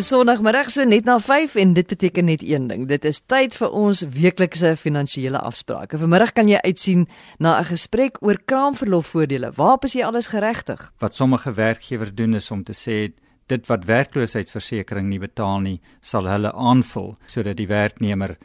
Dis Sondagmiddag so net na 5 en dit beteken net een ding. Dit is tyd vir ons weeklikse finansiële afsprake. Vanmiddag kan jy uitsien na 'n gesprek oor kraamverlofvoordele. Waarop is jy alles geregtig? Wat sommige werkgewers doen is om te sê dit wat werkloosheidsversekering nie betaal nie, sal hulle aanvul sodat die werknemer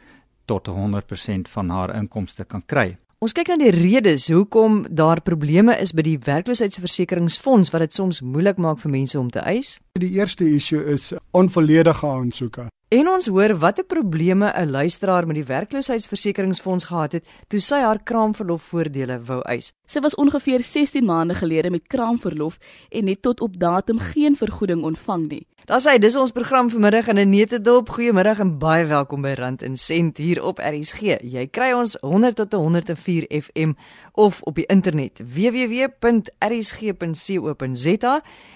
tot 100% van haar inkomste kan kry. Ons kyk na die redes hoekom daar probleme is by die werkloosheidsversekeringsfonds wat dit soms moeilik maak vir mense om te eis. Die eerste issue is onvolledige aansoeke. En ons hoor watter probleme 'n luisteraar met die werkloosheidsversekeringsfonds gehad het toe sy haar kraamverlofvoordele wou eis. Sy was ongeveer 16 maande gelede met kraamverlof en het tot op datum geen vergoeding ontvang nie. Daar sê dis ons program vanmiddag in 'n netedop. Goeiemiddag en baie welkom by Rand en Sent hier op RSG. Jy kry ons 100 tot 104 FM of op die internet www.rsg.co.za.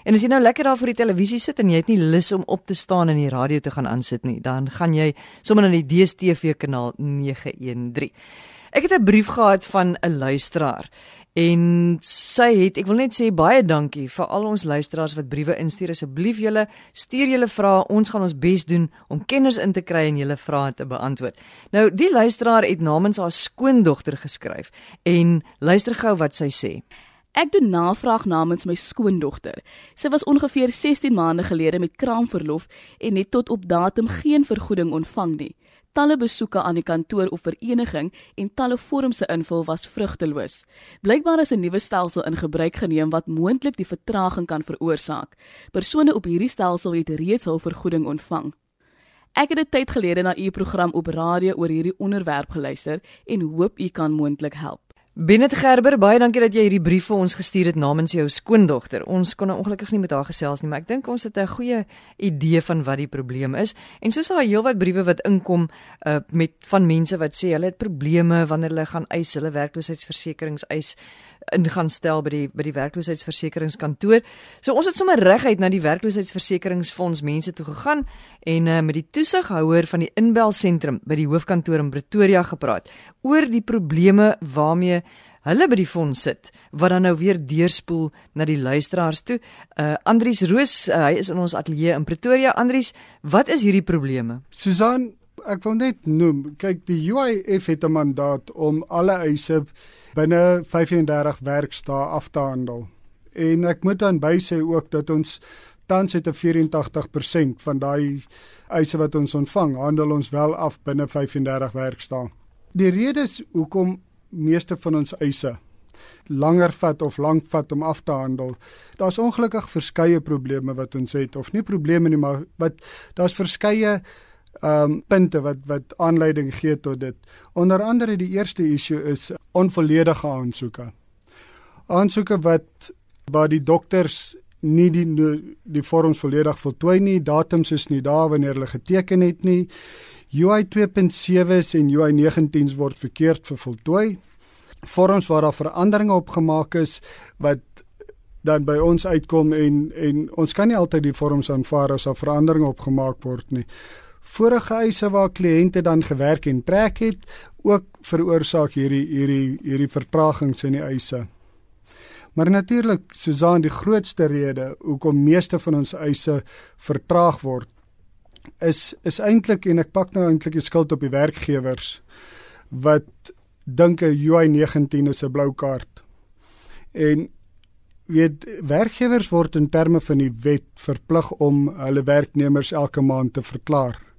En as jy nou lekker daar voor die televisie sit en jy het nie lus om op te staan en die radio te gaan aansit nie, dan gaan jy sommer na die DStv kanaal 913. Ek het 'n brief gehad van 'n luisteraar en sy het ek wil net sê baie dankie vir al ons luisteraars wat briewe instuur. Asseblief julle stuur julle vrae. Ons gaan ons bes doen om kenners in te kry en julle vrae te beantwoord. Nou die luisteraar het namens haar skoondogter geskryf en luister gou wat sy sê Ek doen navraag namens my skoondogter. Sy was ongeveer 16 maande gelede met kraamverlof en het tot op datum geen vergoeding ontvang nie. Talle besoeke aan die kantoor of vereniging en talle vorms se invul was vrugteloos. Blykbaar is 'n nuwe stelsel in gebruik geneem wat moontlik die vertraging kan veroorsaak. Persone op hierdie stelsel het reeds hul vergoeding ontvang. Ek het 'n tyd gelede na u program op radio oor hierdie onderwerp geluister en hoop u kan moontlik help. Benet Gerber, baie dankie dat jy hierdie brief vir ons gestuur het namens jou skoondogter. Ons kon nou ongelukkig nie met haar gesels nie, maar ek dink ons het 'n goeie idee van wat die probleem is. En soos daar heelwat briewe wat inkom uh met van mense wat sê hulle het probleme wanneer hulle gaan eis hulle werkloosheidsversekerings eis in gaan stel by die by die werkloosheidsversekeringskantoor. So ons het sommer reguit na die werkloosheidsversekeringsfonds mense toe gegaan en uh, met die toesighouer van die inbelsentrum by die hoofkantoor in Pretoria gepraat oor die probleme waarmee hulle by die fonds sit wat dan nou weer deurspoel na die luisteraars toe. Uh Andries Roos, uh, hy is in ons ateljee in Pretoria. Andries, wat is hierdie probleme? Susan, ek wil net noem, kyk die UIF het 'n mandaat om alle eise binne 35 werkdae af te handel. En ek moet dan bysê ook dat ons tans het 'n 84% van daai eise wat ons ontvang, handel ons wel af binne 35 werkdae. Die rede is hoekom meeste van ons eise langer vat of lank vat om af te handel. Daar's ongelukkig verskeie probleme wat ons het of nie probleme nie, maar wat daar's verskeie um punte wat wat aanleiding gee tot dit. Onder andere die eerste issue is onvolledige aansoeke. Aansoeke wat waar die dokters nie die die vorms volledig voltooi nie, datums is nie daar wanneer hulle geteken het nie. UI 2.7 en UI 19s word verkeerd vervoltooi. Vorms waar daar veranderinge opgemaak is wat dan by ons uitkom en en ons kan nie altyd die vorms aanvaar as daar veranderinge opgemaak word nie vorige eise waar kliënte dan gewerk en trek het ook veroorsaak hierdie hierdie hierdie vertragings in die eise. Maar natuurlik Susan die grootste rede hoekom meeste van ons eise vertraag word is is eintlik en ek pak nou eintlik die skuld op die werkgewers wat dink 'n UI 19 is 'n blou kaart. En weet werkgewers word in terme van die wet verplig om hulle werknemers elke maand te verklaar.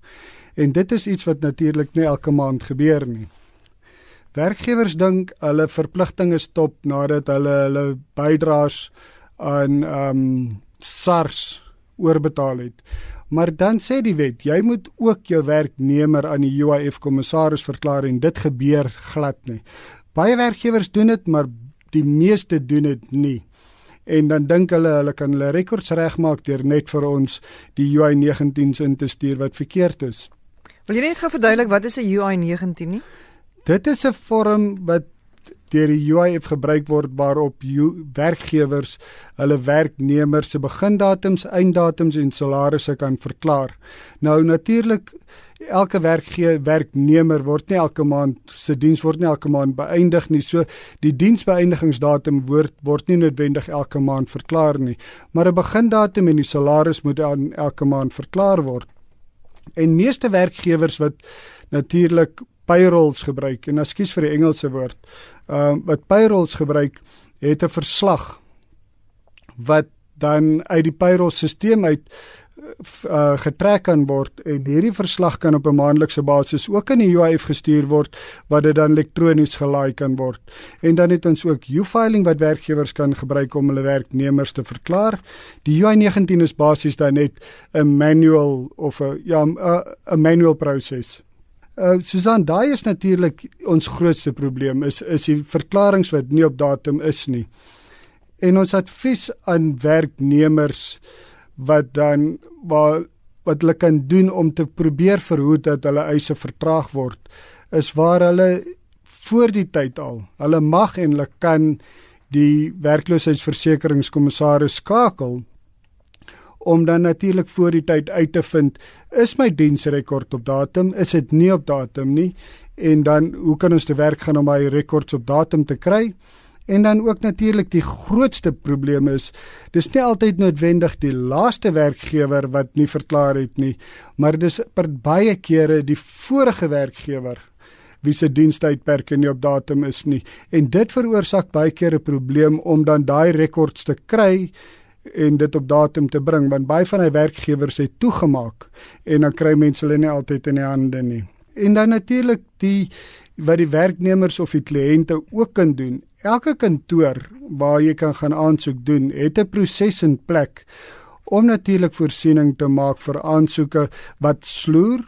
En dit is iets wat natuurlik nie elke maand gebeur nie. Werkgewers dink hulle verpligtinge stop nadat hulle hulle bydraes aan ehm um, SARS oorbetaal het. Maar dan sê die wet, jy moet ook jou werknemer aan die UIF kommissaris verklaar en dit gebeur glad nie. Baie werkgewers doen dit, maar die meeste doen dit nie. En dan dink hulle hulle kan hulle rekords regmaak deur net vir ons die UI 19s in te stuur wat verkeerd is. Wil jy net gou verduidelik wat is 'n UI 19 nie? Dit is 'n vorm wat deur die UIF gebruik word waarop werkgewers hulle werknemers se begindatums, einddatums en salarisse kan verklaar. Nou natuurlik elke werkgewer werknemer word nie elke maand se diens word nie elke maand beëindig nie. So die diensbeëindigingsdatum word word nie noodwendig elke maand verklaar nie, maar 'n begindatum en die salaris moet aan elke maand verklaar word. En meeste werkgewers wat natuurlik payrolls gebruik en ekskuus vir die Engelse woord, ehm uh, wat payrolls gebruik, het 'n verslag wat dan uit die payroll-stelsel uit uh, getrek kan word en hierdie verslag kan op 'n maandelikse basis ook in die UIF gestuur word wat dit dan elektronies gelaai kan word. En dan het ons ook U-filing wat werkgewers kan gebruik om hulle werknemers te verklaar. Die UI19 is basies dan net 'n manual of 'n ja 'n manual proses. Uh Susan, daai is natuurlik ons grootste probleem is is die verklaringe wat nie op datum is nie. En ons advies aan werknemers wat dan waar wat hulle kan doen om te probeer verhoed dat hulle eise vertraag word is waar hulle voor die tyd al hulle mag en hulle kan die werkloosheidsversekeringskommissaris skakel om dan natuurlik voor die tyd uit te vind is my diensrekord op datum is dit nie op datum nie en dan hoe kan ons te werk gaan om my rekords op datum te kry En dan ook natuurlik die grootste probleem is dis nie altyd noodwendig die laaste werkgewer wat nie verklaar het nie, maar dis per baie kere die vorige werkgewer wie se dienstydperke nie op datum is nie. En dit veroorsaak baie keer 'n probleem om dan daai rekords te kry en dit op datum te bring want baie van hy werkgewers het toegemaak en dan kry mense hulle nie altyd in die hande nie. En dan natuurlik die wat die werknemers of die kliënte ook kan doen Elke kantoor waar jy kan gaan aansoek doen, het 'n proses in plek om natuurlik voorsiening te maak vir aansoeke wat sloer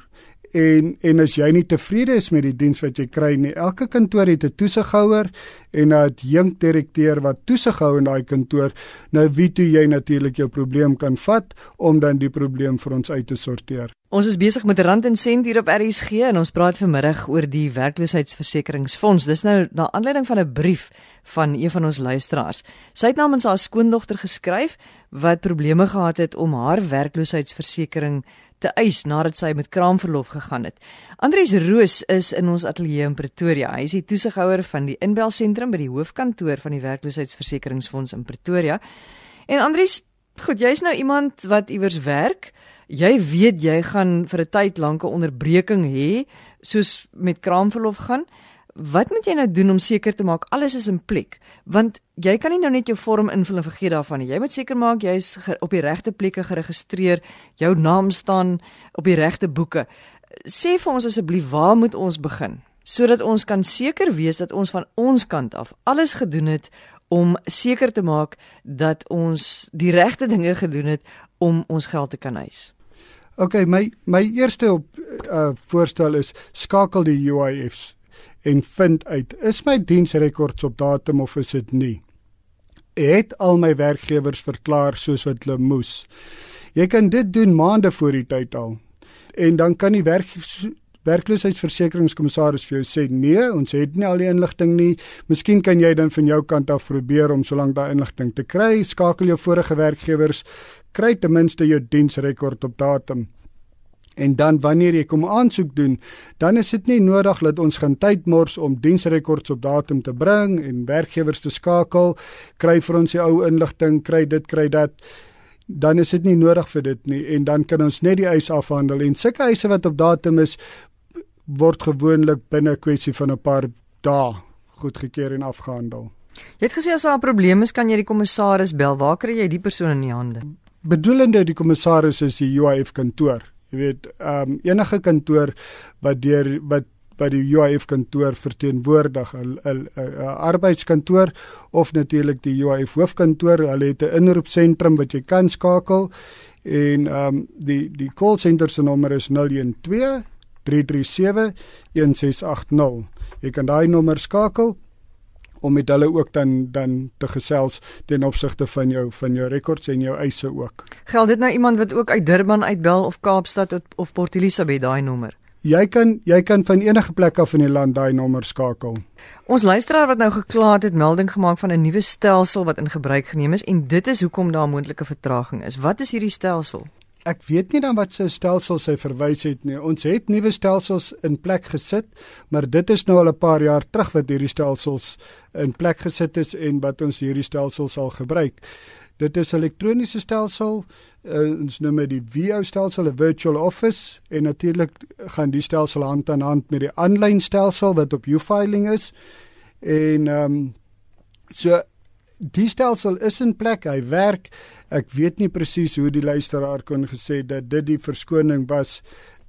en en as jy nie tevrede is met die diens wat jy kry nie, elke kantoor het 'n toesighouer en 'n adjunk direkteur wat toesig hou in daai kantoor. Nou wie toe jy natuurlik jou probleem kan vat om dan die probleem vir ons uit te sorteer. Ons is besig met rand en sent hier op RSG en ons praat vanmiddag oor die werkloosheidsversekeringsfonds. Dis nou na aanleiding van 'n brief van een van ons luisteraars. Sy het namens haar skoondogter geskryf wat probleme gehad het om haar werkloosheidsversekering te eis nadat sy met kraamverlof gegaan het. Andries Roos is in ons ateljee in Pretoria. Hy is die toesighouer van die inbelsentrum by die hoofkantoor van die werkloosheidsversekeringsfonds in Pretoria. En Andries, goed, jy's nou iemand wat iewers werk. Jy weet jy gaan vir 'n tyd lank 'n onderbreking hê soos met kraamverlof gaan. Wat moet jy nou doen om seker te maak alles is in plek? Want jy kan nie nou net jou vorm invul en vergeet daarvan nie. Jy moet seker maak jy's op die regte plekke geregistreer, jou naam staan op die regte boeke. Sê vir ons asseblief waar moet ons begin sodat ons kan seker wees dat ons van ons kant af alles gedoen het om seker te maak dat ons die regte dinge gedoen het om ons geld te kan eis. OK, my my eerste op uh voorstel is skakel die UIFs en vind uit is my diensrekords op datum of is dit nie. Het al my werkgewers verklaar soos wat hulle moes. Jy kan dit doen maande voor die tyd al. En dan kan die werk werkloosheidsversekeringskommissaris vir jou sê nee, ons het nie al die inligting nie. Miskien kan jy dan van jou kant af probeer om solank daai inligting te kry. Skakel jou vorige werkgewers, kry ten minste jou diensrekord op datum. En dan wanneer jy kom aansoek doen, dan is dit nie nodig dat ons gaan tyd mors om diensrekords op datum te bring en werkgewers te skakel, kry vir ons die ou inligting, kry dit, kry dat. Dan is dit nie nodig vir dit nie en dan kan ons net die eis afhandel en sulke eise wat op datum is word gewoonlik binne 'n kwessie van 'n paar dae goedgekeur en afgehandel. Jy het gesê as daar 'n probleem is, kan jy die kommissaris bel. Waar kry jy die persoon in die hande? Bedoelende die kommissaris is die UIF kantoor. Jy weet, ehm um, enige kantoor wat deur wat by die UIF kantoor verteenwoordig 'n arbeidskantoor of natuurlik die UIF hoofkantoor, hulle het 'n inroepsentrum wat jy kan skakel en ehm um, die die call center se nommer is 012 337 1680. Jy kan daai nommer skakel om met hulle ook dan dan te gesels ten opsigte van jou van jou rekords en jou eise ook. Geld dit nou iemand wat ook uit Durban uitbel of Kaapstad of Port Elizabeth daai nommer? Jy kan jy kan van enige plek af in die land daai nommer skakel. Ons luisteraar wat nou gekla het, het melding gemaak van 'n nuwe stelsel wat in gebruik geneem is en dit is hoekom daar moontlike vertraging is. Wat is hierdie stelsel? Ek weet nie dan wat se stelsel sy verwys het nie. Ons het nuwe stelsels in plek gesit, maar dit is nou al 'n paar jaar terug wat hierdie stelsels in plek gesit is en wat ons hierdie stelsels sal gebruik. Dit is 'n elektroniese stelsel. Uh, ons noem dit die VO stelsel, 'n virtual office en natuurlik gaan die stelsel hand aan hand met die aanlyn stelsel wat op U-filing is. En ehm um, so die stelsel is in plek, hy werk. Ek weet nie presies hoe die luisteraar kon gesê dat dit die verskoning was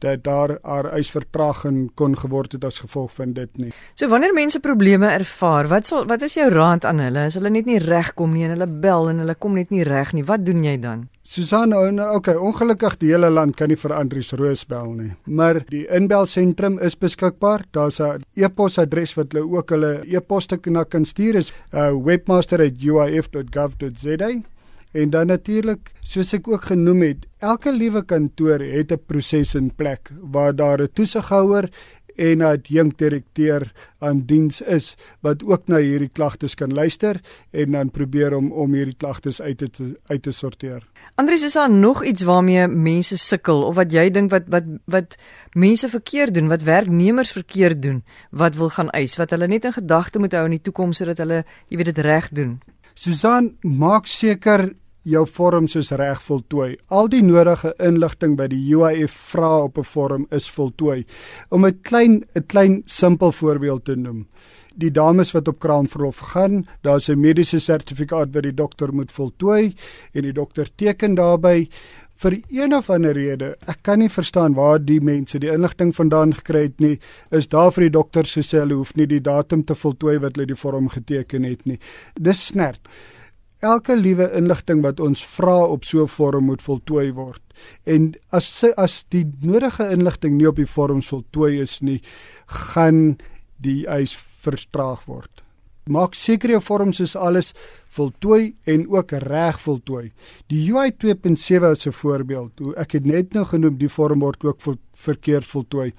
dat daar haar eisvertraging kon geword het as gevolg van dit nie. So wanneer mense probleme ervaar, wat sal wat is jou raad aan hulle as hulle net nie regkom nie en hulle bel en hulle kom net nie reg nie, wat doen jy dan? Susan, okay, ongelukkig die hele land kan nie vir Andries Roos bel nie, maar die inbelsentrum is beskikbaar. Daar's 'n e-posadres wat hulle ook hulle e-poste kan stuur is uh, webmaster@uif.gov.za En dan natuurlik, soos ek ook genoem het, elke liewe kantoor het 'n proses in plek waar daar 'n toesighouer en 'n adjunkdirekteur aan diens is wat ook na hierdie klagtes kan luister en dan probeer om om hierdie klagtes uit te uit te sorteer. Andries, is daar nog iets waarmee mense sukkel of wat jy dink wat wat wat mense verkeerd doen, wat werknemers verkeerd doen, wat wil gaan eis, wat hulle net in gedagte moet hou in die toekoms sodat hulle, jy weet dit reg doen? Susan, maak seker jou vorm soos reg voltooi. Al die nodige inligting by die UIF vra op 'n vorm is voltooi. Om 'n klein 'n klein simpel voorbeeld te noem. Die dames wat op kraamverlof gaan, daar's 'n mediese sertifikaat wat die dokter moet voltooi en die dokter teken daarbey vir een of ander rede. Ek kan nie verstaan waar die mense die inligting vandaan gekry het nie. Is daar vir die dokter sê hulle hoef nie die datum te voltooi wat hulle die vorm geteken het nie. Dis snert. Elke liewe inligting wat ons vra op so 'n vorm moet voltooi word. En as as die nodige inligting nie op die vorm voltooi is nie, gaan die eis vertraag word. Maak seker jou vorms is alles voltooi en ook reg voltooi. Die UI 2.7 is 'n voorbeeld. Hoe ek het net nou genoem die vorm word ook vol, verkeerd voltooi.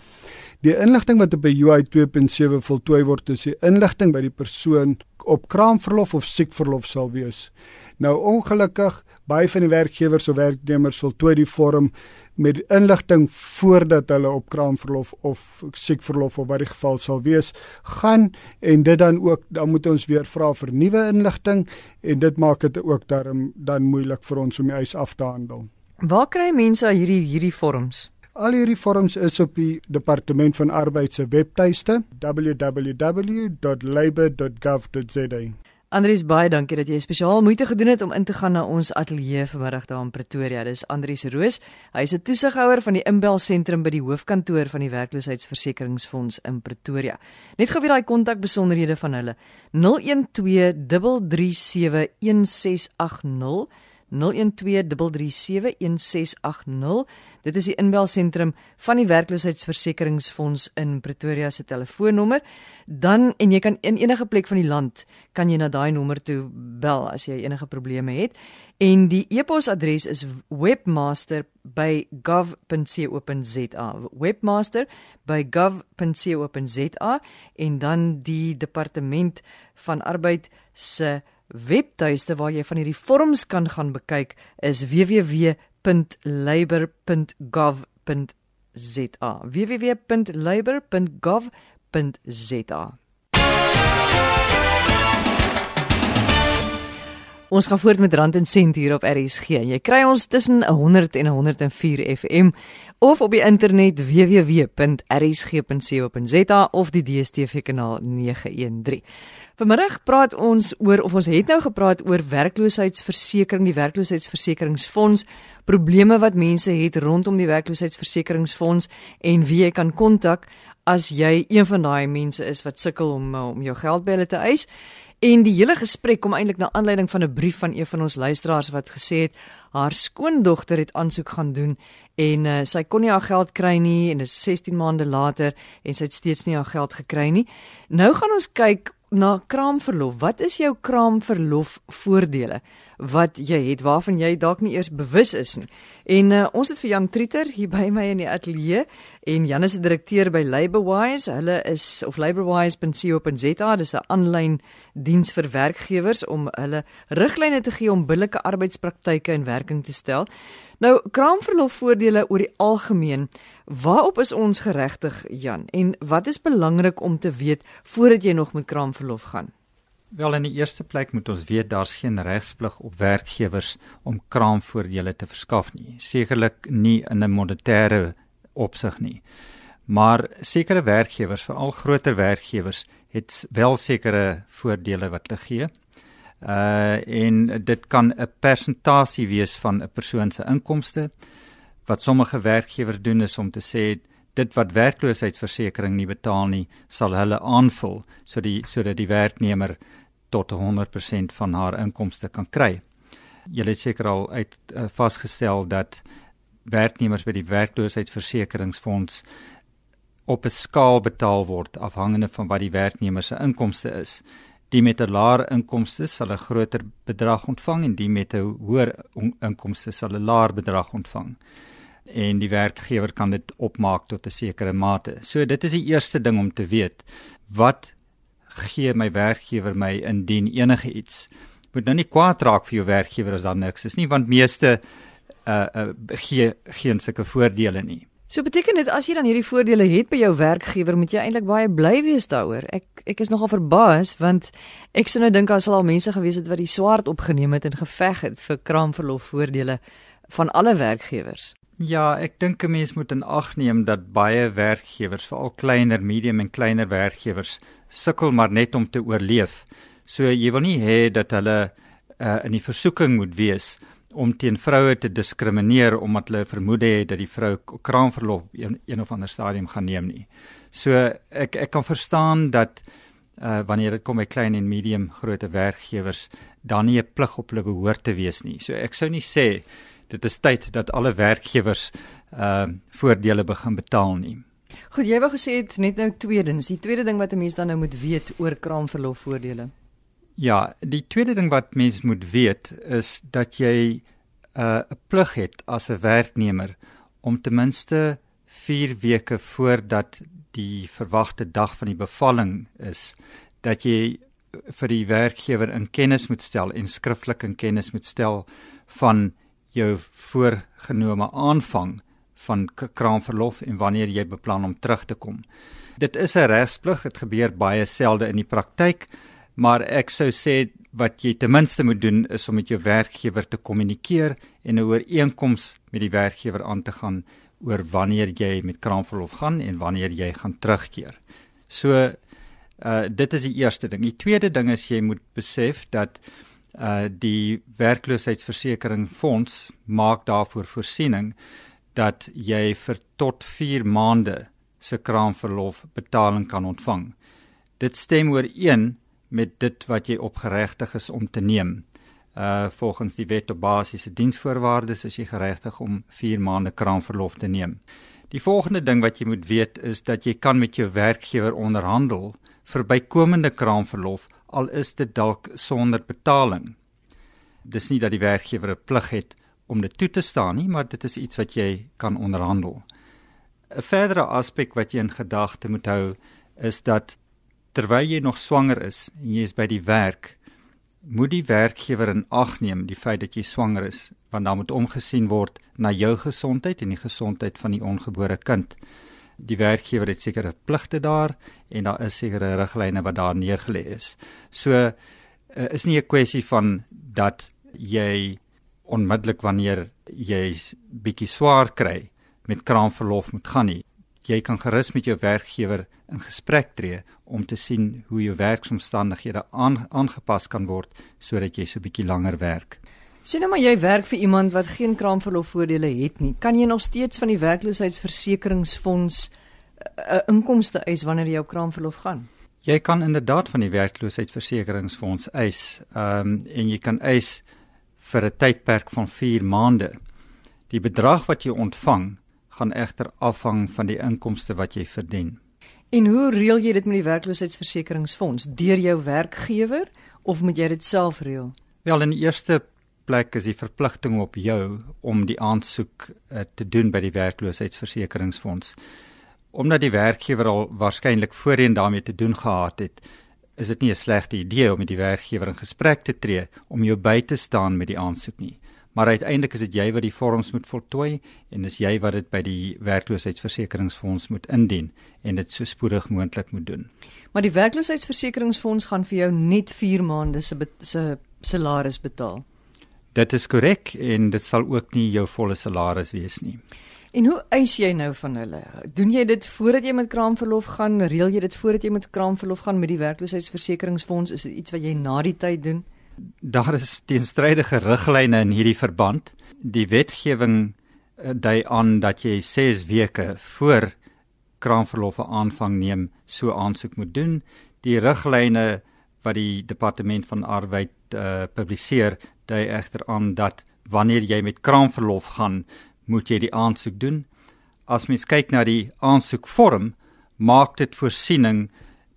Die inligting wat op 'n UI 2.7 voltooi word, is die inligting by die persoon op kraamverlof of siekverlof sal wees. Nou ongelukkig baie van die werkgewers of werknemers voltooi die vorm met inligting voordat hulle op kraamverlof of siekverlof of wat die geval sal wees gaan en dit dan ook dan moet ons weer vra vir nuwe inligting en dit maak dit ook dan dan moeilik vir ons om die eis af te handel. Waar kry mense hierdie hierdie vorms? Al hierdie vorms is op die departement van arbeid se webtuiste www.labour.gov.za. Andries baie dankie dat jy spesiaal moeite gedoen het om in te gaan na ons ateljee vanmiddag daar in Pretoria. Dis Andries Roos. Hy is 'n toesighouer van die inbelsentrum by die hoofkantoor van die werkloosheidsversekeringsfonds in Pretoria. Net gou weer daai kontakbesonderhede van hulle. 012 337 1680 0123371680. Dit is die inbelsentrum van die werkloosheidsversekeringsfonds in Pretoria se telefoonnommer. Dan en jy kan in enige plek van die land kan jy na daai nommer toe bel as jy enige probleme het. En die e-posadres is webmaster@gov.co.za. webmaster@gov.co.za en dan die departement van arbeid se webtuiste waar jy van hierdie vorms kan gaan bekyk is www.labour.gov.za www.labour.gov.za Ons gaan voort met Rand en Sent hier op RSG. Jy kry ons tussen 100 en 104 FM of op die internet www.rsg.co.za of die DStv kanaal 913. Vanmiddag praat ons oor of ons het nou gepraat oor werkloosheidsversekering, die werkloosheidsversekeringsfonds, probleme wat mense het rondom die werkloosheidsversekeringsfonds en wie jy kan kontak as jy een van daai mense is wat sukkel om om jou geld by hulle te eis. En die hele gesprek kom eintlik na aanleiding van 'n brief van een van ons luisteraars wat gesê het haar skoondogter het aansoek gaan doen en uh, sy kon nie haar geld kry nie en dit is 16 maande later en sy het steeds nie haar geld gekry nie. Nou gaan ons kyk na kraamverlof. Wat is jou kraamverlof voordele wat jy het waarvan jy dalk nie eers bewus is nie. En uh, ons het vir Jan Trieter hier by my in die ateljee en Jan is 'n direkteur by Labourwise. Hulle is of labourwise.co.za, dis 'n aanlyn diens vir werkgewers om hulle riglyne te gee om billike arbeidspraktyke in werking te stel. Nou, kraamverlofvoordele oor die algemeen, waarop is ons geregtig, Jan? En wat is belangrik om te weet voordat jy nog met kraamverlof gaan? Wel in die eerste plek moet ons weet daar's geen regsplig op werkgewers om kraamvoordele te verskaf nie. Sekerlik nie in 'n monetêre opsig nie. Maar sekere werkgewers, veral groter werkgewers, het wel sekere voordele wat hulle gee. Uh en dit kan 'n persentasie wees van 'n persoon se inkomste. Wat sommige werkgewers doen is om te sê dit wat werkloosheidsversekering nie betaal nie, sal hulle aanvul sodat die sodat die werknemer tot 100% van haar inkomste kan kry. Julle het seker al uit uh, vasgestel dat werknemers by die werkloosheidsversekeringsfonds op 'n skaal betaal word afhangende van wat die werknemer se inkomste is. Die met 'n laer inkomste sal 'n groter bedrag ontvang en die met 'n hoër inkomste sal 'n laer bedrag ontvang. En die werkgewer kan dit opmaak tot 'n sekere mate. So dit is die eerste ding om te weet. Wat gee my werkgewer my indien enige iets. Moet nou nie kwaad raak vir jou werkgewer as daar niks is nie, want meeste uh, uh gee geen sulke voordele nie. So beteken dit as jy dan hierdie voordele het by jou werkgewer, moet jy eintlik baie bly wees daaroor. Ek ek is nogal verbaas want ek sou nou dink daar sal al mense gewees het wat die swaard opgeneem het en geveg het vir kraamverlof voordele van alle werkgewers. Ja, ek dink 'n mens moet in ag neem dat baie werkgewers, veral kleiner, medium en kleiner werkgewers, sukkel maar net om te oorleef. So jy wil nie hê dat hulle uh, in die versoeking moet wees om teen vroue te diskrimineer omdat hulle vermoed het dat die vrou kraamverlof een, een of ander stadium gaan neem nie. So ek ek kan verstaan dat uh, wanneer dit kom by klein en medium grootte werkgewers dan nie 'n plig op hulle behoort te wees nie. So ek sou nie sê dit is tyd dat alle werkgewers uh, voordele begin betaal nie. Goed, jy wou gesê het net nou tweedens, die tweede ding wat 'n mens dan nou moet weet oor kraamverlof voordele. Ja, die tweede ding wat mens moet weet is dat jy uh, 'n uh, plig het as 'n werknemer om ten minste 4 weke voordat die verwagte dag van die bevalling is, dat jy vir die werkgewer in kennis moet stel en skriftelik in kennis moet stel van jou voorgenome aanvang van kraamverlof en wanneer jy beplan om terug te kom. Dit is 'n regsplig, dit gebeur baie selde in die praktyk, maar ek sou sê wat jy ten minste moet doen is om met jou werkgewer te kommunikeer en 'n ooreenkoms met die werkgewer aan te gaan oor wanneer jy met kraamverlof gaan en wanneer jy gaan terugkeer. So uh dit is die eerste ding. Die tweede ding is jy moet besef dat uh die werkloosheidsversekeringsfonds maak daarvoor voorsiening dat jy vir tot 4 maande se kraamverlof betaling kan ontvang. Dit stem ooreen met dit wat jy opgeregtig is om te neem. Uh volgens die wet op basiese diensvoorwaardes is jy geregtig om 4 maande kraamverlof te neem. Die volgende ding wat jy moet weet is dat jy kan met jou werkgewer onderhandel vir bykomende kraamverlof al is dit dalk sonder betaling. Dis nie dat die werkgewer 'n plig het om dit toe te staan nie, maar dit is iets wat jy kan onderhandel. 'n Verdere aspek wat jy in gedagte moet hou is dat terwyl jy nog swanger is en jy is by die werk, moet die werkgewer in ag neem die feit dat jy swanger is, want dan moet omgesien word na jou gesondheid en die gesondheid van die ongebore kind die werkgewer het sekere pligte daar en daar is sekere riglyne wat daar neergelê is. So uh, is nie 'n kwessie van dat jy onmiddellik wanneer jy bietjie swaar kry met kraamverlof moet gaan nie. Jy kan gerus met jou werkgewer in gesprek tree om te sien hoe jou werksomstandighede aan, aangepas kan word sodat jy so bietjie langer werk. Sien nou maar jy werk vir iemand wat geen kraamverlofvoordele het nie. Kan jy nog steeds van die werkloosheidsversekeringsfonds 'n uh, inkomste eis wanneer jy op kraamverlof gaan? Jy kan inderdaad van die werkloosheidsversekeringsfonds eis. Ehm um, en jy kan eis vir 'n tydperk van 4 maande. Die bedrag wat jy ontvang gaan egter afhang van die inkomste wat jy verdien. En hoe reël jy dit met die werkloosheidsversekeringsfonds? Deur jou werkgewer of moet jy dit self reël? Wel, in die eerste plek is die verpligting op jou om die aansoek uh, te doen by die werkloosheidsversekeringsfonds. omdat die werkgewer al waarskynlik voorheen daarmee te doen gehad het, is dit nie 'n slegte idee om met die werkgewer in gesprek te tree om jou by te staan met die aansoek nie. Maar uiteindelik is dit jy wat die vorms moet voltooi en dis jy wat dit by die werkloosheidsversekeringsfonds moet indien en dit so spoedig moontlik moet doen. Maar die werkloosheidsversekeringsfonds gaan vir jou net 4 maande se se salaris betaal. Dit is korrek en dit sal ook nie jou volle salaris wees nie. En hoe eis jy nou van hulle? Doen jy dit voordat jy met kraamverlof gaan? Reël jy dit voordat jy met kraamverlof gaan met die werkloosheidsversekeringsfonds? Is dit iets wat jy na die tyd doen? Daar is teenstrydige riglyne in hierdie verband. Die wetgewing uh, dui aan dat jy 6 weke voor kraamverlof aanvang neem so aansoek moet doen. Die riglyne wat die departement van arbeid uh, publiseer, dui egter aan dat wanneer jy met kraamverlof gaan, moet jy die aansoek doen. As mens kyk na die aansoekvorm, maak dit voorsiening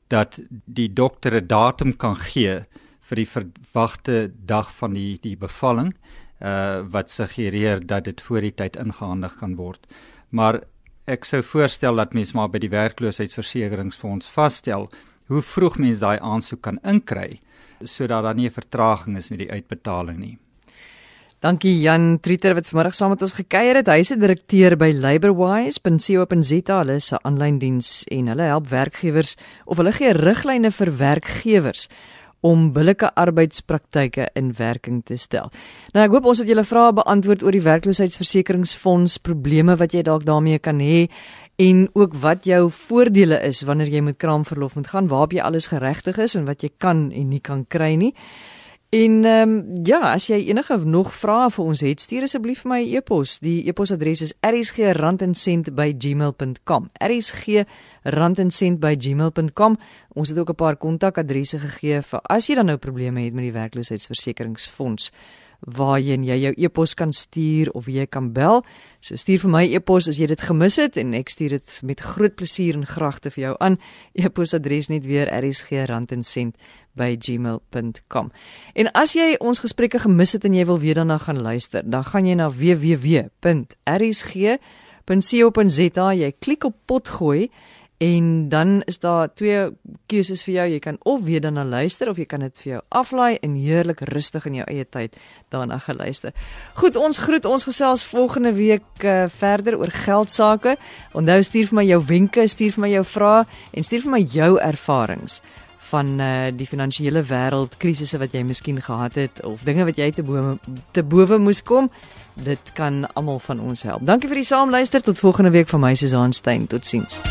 dat die dokter 'n datum kan gee vir die verwagte dag van die die bevalling uh wat suggereer dat dit voor die tyd ingehandig kan word. Maar ek sou voorstel dat mens maar by die werkloosheidsversekeringsfonds vasstel hoe vroeg mens daai aansoek kan inkry sodat daar nie 'n vertraging is met die uitbetaling nie. Dankie Jan Trieter wat vanmiddag saam met ons gekuier het. Hy is 'n direkteur by laborwise.co.za. Hulle 'n aanlyn diens en hulle help werkgewers of hulle gee riglyne vir werkgewers om billike arbeidspraktyke in werking te stel. Nou ek hoop ons het julle vrae beantwoord oor die werkloosheidsversekeringsfonds probleme wat jy dalk daarmee kan hê en ook wat jou voordele is wanneer jy met kraamverlof moet gaan, waarop jy alles geregtig is en wat jy kan en nie kan kry nie. En ehm um, ja, as jy enige nog vrae vir ons het, stuur asseblief vir my e-pos. Die e-posadres is rsg@randencent@gmail.com. rsg@randencent@gmail.com. Ons het ook 'n paar kontakadresse gegee vir as jy dan nou probleme het met die werkloosheidsversekeringsfonds waarheen jy jou e-pos kan stuur of jy kan bel. So stuur vir my e-pos as jy dit gemis het en ek stuur dit met groot plesier en graagte vir jou aan. E-posadres net weer rsg@randencent by gmail.com. En as jy ons gesprekke gemis het en jy wil weer daarna gaan luister, dan gaan jy na www.rsg.co.za, jy klik op potgooi en dan is daar twee keuses vir jou. Jy kan of weer daarna luister of jy kan dit vir jou aflaai en heerlik rustig in jou eie tyd daarna geluister. Goed, ons groet ons gesels volgende week uh, verder oor geld sake. Onthou stuur vir my jou wenke, stuur vir my jou vrae en stuur vir my jou ervarings van uh, die finansiële wêreld krisisse wat jy miskien gehad het of dinge wat jy te bowe te bowe moes kom dit kan almal van ons help dankie vir die saamluister tot volgende week van my Susan Stein totsiens